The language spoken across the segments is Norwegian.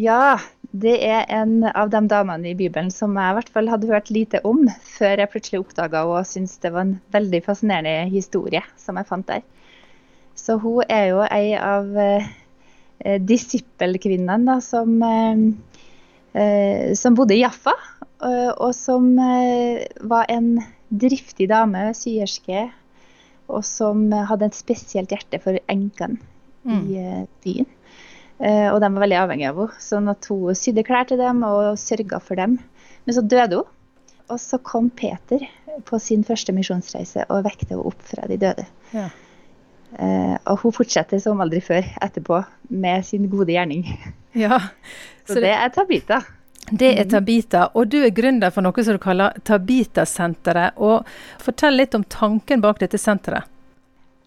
Ja, det er en av de damene i Bibelen som jeg i hvert fall hadde hørt lite om, før jeg plutselig oppdaga og syntes det var en veldig fascinerende historie som jeg fant der. Så hun er jo ei av eh, disippelkvinnene som, eh, eh, som bodde i Jaffa, eh, og som eh, var en driftig dame, syerske, og som hadde et spesielt hjerte for enkene Mm. i eh, byen. Eh, og de var veldig avhengige av henne. Sånn at hun sydde klær til dem og sørga for dem. Men så døde hun. Og så kom Peter på sin første misjonsreise og vekte henne opp fra de døde. Ja. Eh, og hun fortsetter som aldri før etterpå med sin gode gjerning. ja. Så, det er Tabita. Det er Tabita, og du er gründer for noe som du kaller Tabita-senteret. og Fortell litt om tanken bak dette senteret.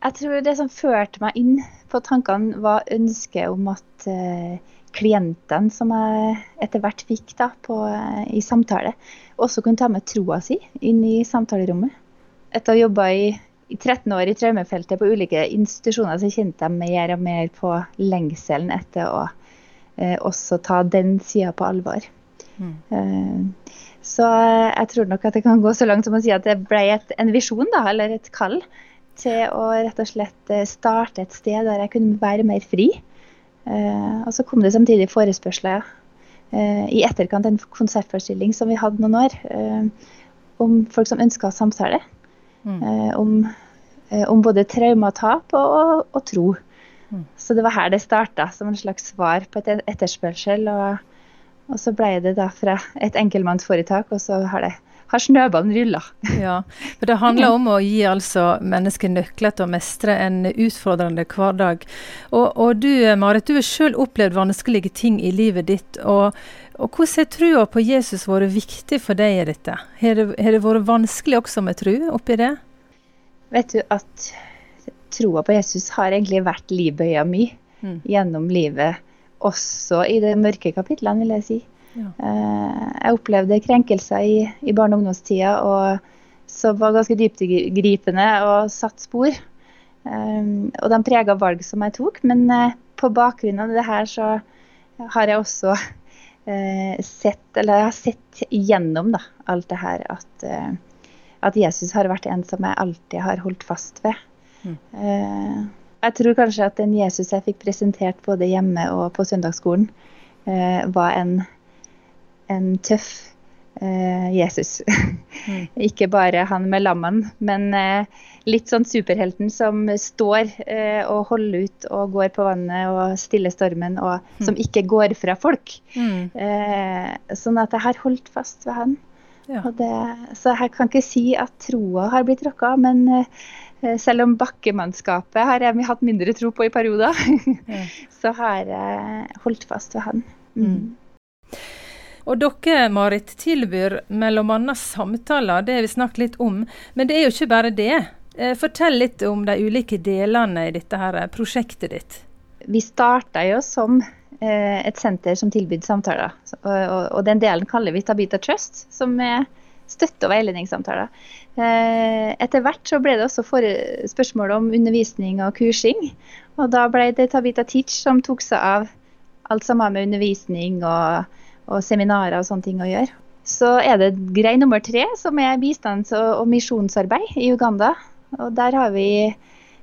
Jeg tror det som førte meg inn på tankene, var ønsket om at uh, klientene som jeg etter hvert fikk da, på, uh, i samtale, også kunne ta med troa si inn i samtalerommet. Etter å ha jobba i, i 13 år i traumefeltet på ulike institusjoner, så kjente jeg mer og mer på lengselen etter å uh, også ta den sida på alvor. Mm. Eh, så jeg tror nok at det kan gå så langt som å si at det ble et, en visjon, da, eller et kall, til å rett og slett eh, starte et sted der jeg kunne være mer fri. Eh, og så kom det samtidig forespørsler eh, i etterkant en konsertforestilling som vi hadde noen år, om folk som ønska samtale. Mm. om, om både traume og tap og, og, og tro. Mm. Så det var her det starta, som en slags svar på et etterspørsel. Og, og så ble det da fra et enkeltmannsforetak, og så har det har snøballen rulla. Ja, for Det handler om å gi altså mennesker nøkler til å mestre en utfordrende hverdag. Og, og du Marit, du har selv opplevd vanskelige ting i livet ditt. og, og Hvordan har trua på Jesus vært viktig for deg i dette? Har det, har det vært vanskelig også med tru oppi det? Vet du at troa på Jesus har egentlig vært livbøya mi Mm. gjennom livet, også i de mørke kapitlene, vil jeg si. Ja. Eh, jeg opplevde krenkelser i, i barne- og ungdomstida og som var ganske dyptgripende og satt spor. Eh, og de prega valg som jeg tok, men eh, på bakgrunn av det her så har jeg også eh, sett, eller jeg har sett gjennom da, alt det her at, at Jesus har vært en som jeg alltid har holdt fast ved. Mm. Eh, jeg tror kanskje at den Jesus jeg fikk presentert både hjemme og på søndagsskolen, eh, var en, en tøff eh, Jesus. Mm. Ikke bare han med lammene, men eh, litt sånn superhelten som står eh, og holder ut og går på vannet og stiller stormen, og som ikke går fra folk. Mm. Eh, sånn at jeg har holdt fast ved han. Ja. Det, så jeg kan ikke si at troa har blitt rokka, men eh, selv om bakkemannskapet har jeg hatt mindre tro på i perioder, så har jeg holdt fast ved han. Mm. Mm. Og dere, Marit, tilbyr bl.a. samtaler, det har vi snakket litt om. Men det er jo ikke bare det. Eh, Fortell litt om de ulike delene i dette her eh, prosjektet ditt. Vi starta jo som eh, et senter som tilbyr samtaler. Og den delen kaller vi Tabita Trust, som er støtte- og veiledningssamtaler. Eh, etter hvert så ble det også spørsmål om undervisning og kursing. Og da ble det Tabita Teach som tok seg av alt har med undervisning og, og seminarer og sånne ting å gjøre. Så er det grei nummer tre, som er bistands- og, misjonsarbeid i Uganda. Og der har vi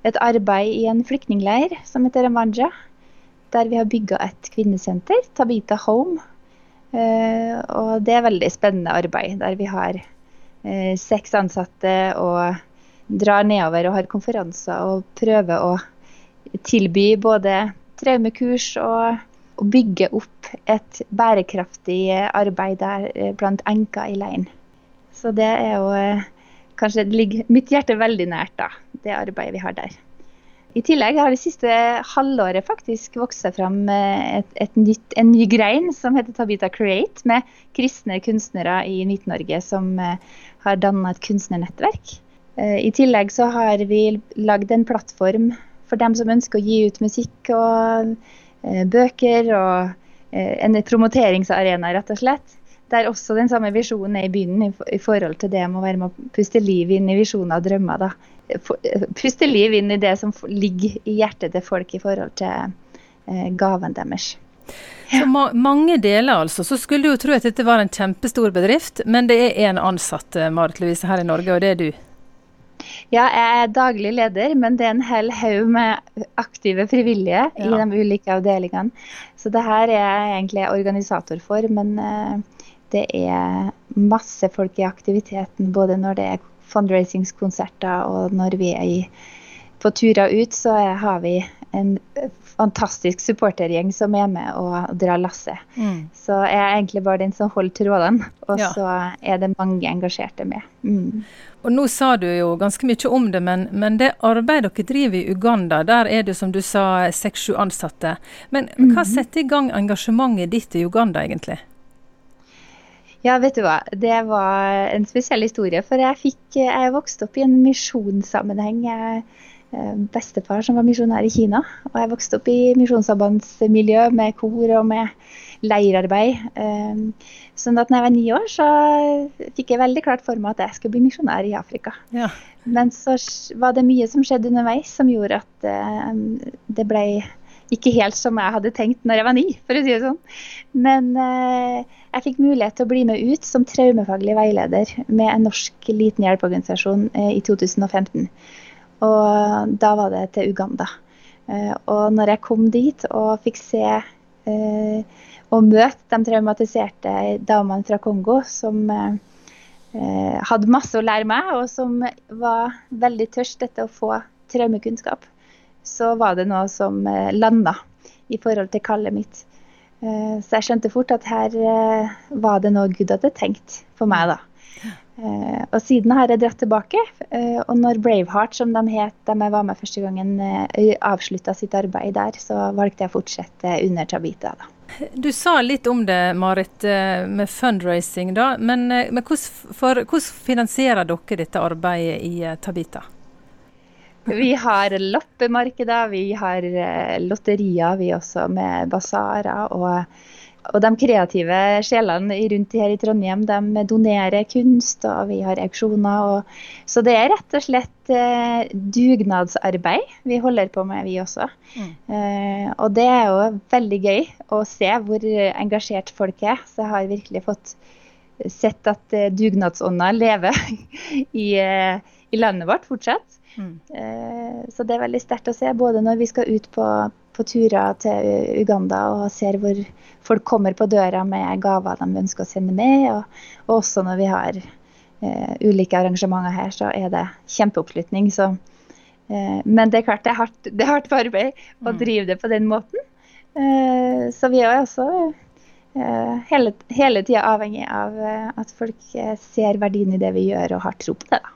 et arbeid i en flyktningleir som heter Ramanja. Der vi har bygga et kvinnesenter, Tabita Home. Eh, og det er veldig spennende arbeid, der vi har eh, seks ansatte og drar nedover og har konferanser og prøver å tilby både traumekurs og, å bygge opp et bærekraftig arbeid der eh, blant enker i leiren. Så det er jo kanskje ligger mitt hjerte veldig nært, da, det arbeidet vi har der. I tillegg har det siste halvåret faktisk vokst seg fram eh, et, et nytt, en ny grein som heter Tabita Create, med kristne kunstnere i Midt-Norge som eh, har dannet et kunstnernettverk. Eh, I tillegg så har vi lagd en plattform for dem som ønsker å gi ut musikk og bøker, og en promoteringsarena, rett og slett. Der også den samme visjonen er i bunnen i, forhold til det med å være med å puste liv inn i visjoner og drømmer. da. Eh, puste liv inn i det som ligger i hjertet til folk i forhold til eh, gaven deres. Så ma mange deler, altså. Så skulle du jo tro at dette var en kjempestor bedrift, men det er én ansatt, eh, Marit Louise, her i Norge, og det er du? Ja, jeg er daglig leder, men det er en hel haug med aktive frivillige ja. i de ulike avdelingene. Så det her er jeg egentlig organisator for, men det er masse folk i aktiviteten. Både når det er fundraisingskonserter og når vi er i, på turer ut, så har vi en fantastisk supportergjeng som er med og drar lasset. Mm. Så jeg er egentlig bare den som holder trådene, og ja. så er det mange engasjerte med. Mm. Og Nå sa du jo ganske mye om det, men, men, det arbeidet dere driver i Uganda, der er det som du sa seks-sju ansatte. Men hva mm. setter i gang engasjementet ditt i Uganda egentlig? Ja, vet du hva. Det var en spesiell historie. For jeg, fikk, jeg vokste opp i en misjonssammenheng. Eh, bestefar som var misjonær i Kina. Og jeg vokste opp i misjonssambandsmiljø med kor og med leirarbeid. Eh, sånn at når jeg var ni år, så fikk jeg veldig klart for meg at jeg skulle bli misjonær i Afrika. Ja. Men så var det mye som skjedde underveis som gjorde at eh, det ble ikke helt som jeg hadde tenkt når jeg var ni, for å si det sånn. Men jeg fikk mulighet til å bli med ut som traumefaglig veileder med en norsk liten hjelpeorganisasjon i 2015. Og da var det til Uganda. Eh, og når jeg kom dit og fikk se eh, og møte de traumatiserte damene fra Kongo som eh, hadde masse å lære meg, og som var veldig tørst etter å få traumekunnskap, så var det noe som landa i forhold til kallet mitt. Så jeg skjønte fort at her var det noe Gud hadde tenkt for meg, da. Og siden har jeg dratt tilbake. Og når Braveheart, som de het da jeg var med første gangen, eh, avslutta sitt arbeid der, så valgte jeg å fortsette under Tabita. da. Du sa litt om det, Marit, med fundraising. da, Men, men hvordan, for, hvordan, finansierer dere dette arbeidet i Tabita? Vi har loppemarkeder, vi har lotterier vi også, med basarer. og og de kreative sjelene rundt her i Trondheim de donerer kunst, og vi har auksjoner. Og, så det er rett og slett eh, dugnadsarbeid vi holder på med, vi også. Mm. Eh, og det er jo veldig gøy å se hvor engasjert folk er. Så jeg har virkelig fått sett at eh, dugnadsånda lever i, eh, i, landet vårt fortsatt. Mm. Eh, så det er veldig sterkt å se, både når vi skal ut på på turer til Uganda og ser hvor folk kommer på døra med gaver de ønsker å sende med. Og, og også når vi har uh, ulike arrangementer her, så er det kjempeoppslutning. Så, uh, men det er klart det er hardt, det er hardt arbeid å mm. drive det på den måten. Uh, så vi er også hele, hele tida avhengig av at folk ser verdien i det vi gjør og har tro på det. da.